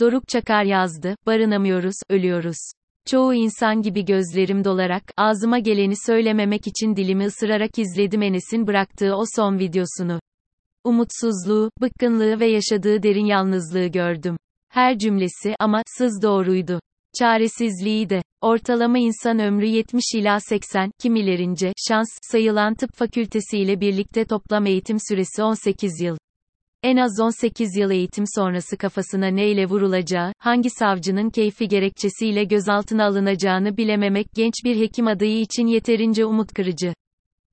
Doruk Çakar yazdı, barınamıyoruz, ölüyoruz. Çoğu insan gibi gözlerim dolarak, ağzıma geleni söylememek için dilimi ısırarak izledim Enes'in bıraktığı o son videosunu. Umutsuzluğu, bıkkınlığı ve yaşadığı derin yalnızlığı gördüm. Her cümlesi ama sız doğruydu. Çaresizliği de. Ortalama insan ömrü 70 ila 80, kimilerince şans sayılan tıp fakültesi ile birlikte toplam eğitim süresi 18 yıl. En az 18 yıl eğitim sonrası kafasına neyle vurulacağı, hangi savcının keyfi gerekçesiyle gözaltına alınacağını bilememek genç bir hekim adayı için yeterince umut kırıcı.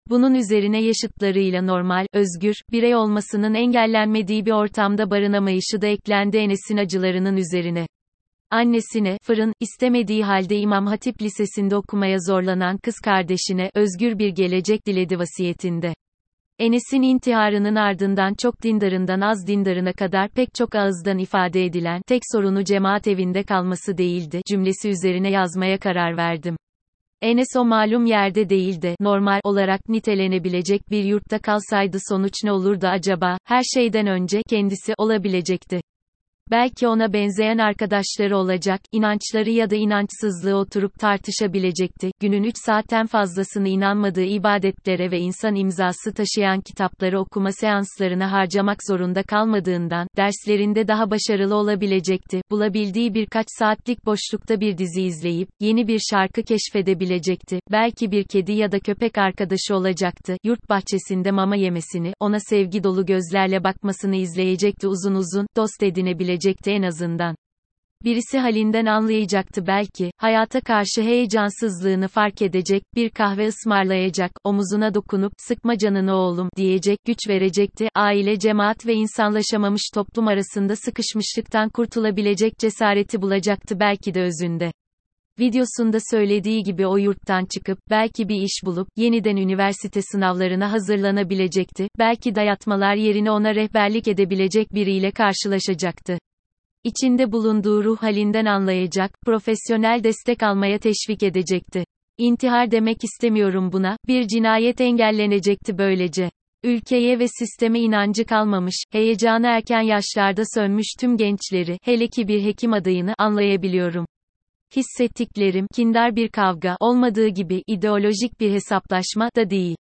Bunun üzerine yaşıtlarıyla normal, özgür, birey olmasının engellenmediği bir ortamda barınamayışı da eklendi Enes'in acılarının üzerine. Annesine, fırın, istemediği halde İmam Hatip Lisesi'nde okumaya zorlanan kız kardeşine, özgür bir gelecek diledi vasiyetinde. Enes'in intiharının ardından çok dindarından az dindarına kadar pek çok ağızdan ifade edilen, tek sorunu cemaat evinde kalması değildi, cümlesi üzerine yazmaya karar verdim. Enes o malum yerde değil de, normal olarak nitelenebilecek bir yurtta kalsaydı sonuç ne olurdu acaba, her şeyden önce, kendisi olabilecekti. Belki ona benzeyen arkadaşları olacak, inançları ya da inançsızlığı oturup tartışabilecekti. Günün 3 saatten fazlasını inanmadığı ibadetlere ve insan imzası taşıyan kitapları okuma seanslarına harcamak zorunda kalmadığından, derslerinde daha başarılı olabilecekti. Bulabildiği birkaç saatlik boşlukta bir dizi izleyip, yeni bir şarkı keşfedebilecekti. Belki bir kedi ya da köpek arkadaşı olacaktı. Yurt bahçesinde mama yemesini, ona sevgi dolu gözlerle bakmasını izleyecekti uzun uzun, dost edinebilecekti görecekti en azından. Birisi halinden anlayacaktı belki, hayata karşı heyecansızlığını fark edecek, bir kahve ısmarlayacak, omuzuna dokunup, sıkma canını oğlum, diyecek, güç verecekti, aile cemaat ve insanlaşamamış toplum arasında sıkışmışlıktan kurtulabilecek cesareti bulacaktı belki de özünde. Videosunda söylediği gibi o yurttan çıkıp, belki bir iş bulup, yeniden üniversite sınavlarına hazırlanabilecekti, belki dayatmalar yerine ona rehberlik edebilecek biriyle karşılaşacaktı içinde bulunduğu ruh halinden anlayacak, profesyonel destek almaya teşvik edecekti. İntihar demek istemiyorum buna, bir cinayet engellenecekti böylece. Ülkeye ve sisteme inancı kalmamış, heyecanı erken yaşlarda sönmüş tüm gençleri, hele ki bir hekim adayını, anlayabiliyorum. Hissettiklerim, kindar bir kavga, olmadığı gibi, ideolojik bir hesaplaşma, da değil.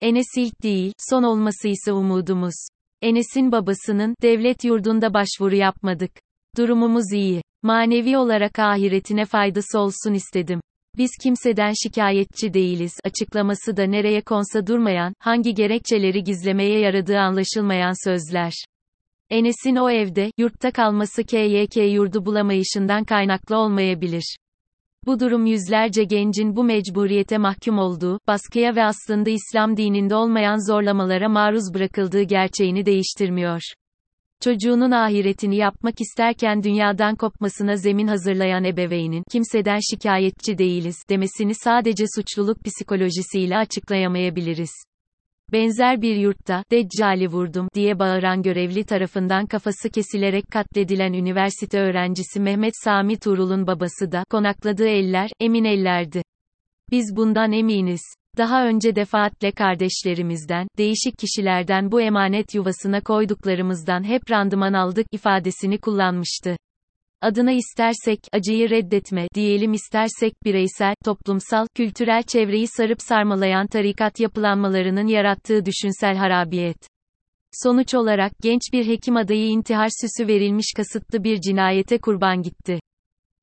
Enes ilk değil, son olması ise umudumuz. Enes'in babasının, devlet yurdunda başvuru yapmadık. Durumumuz iyi. Manevi olarak ahiretine faydası olsun istedim. Biz kimseden şikayetçi değiliz açıklaması da nereye konsa durmayan, hangi gerekçeleri gizlemeye yaradığı anlaşılmayan sözler. Enes'in o evde, yurtta kalması KYK yurdu bulamayışından kaynaklı olmayabilir. Bu durum yüzlerce gencin bu mecburiyete mahkum olduğu, baskıya ve aslında İslam dininde olmayan zorlamalara maruz bırakıldığı gerçeğini değiştirmiyor. Çocuğunun ahiretini yapmak isterken dünyadan kopmasına zemin hazırlayan ebeveynin, kimseden şikayetçi değiliz, demesini sadece suçluluk psikolojisiyle açıklayamayabiliriz. Benzer bir yurtta, Deccali vurdum, diye bağıran görevli tarafından kafası kesilerek katledilen üniversite öğrencisi Mehmet Sami Tuğrul'un babası da, konakladığı eller, emin ellerdi. Biz bundan eminiz. Daha önce defaatle kardeşlerimizden, değişik kişilerden bu emanet yuvasına koyduklarımızdan hep randıman aldık ifadesini kullanmıştı. Adına istersek, acıyı reddetme, diyelim istersek, bireysel, toplumsal, kültürel çevreyi sarıp sarmalayan tarikat yapılanmalarının yarattığı düşünsel harabiyet. Sonuç olarak, genç bir hekim adayı intihar süsü verilmiş kasıtlı bir cinayete kurban gitti.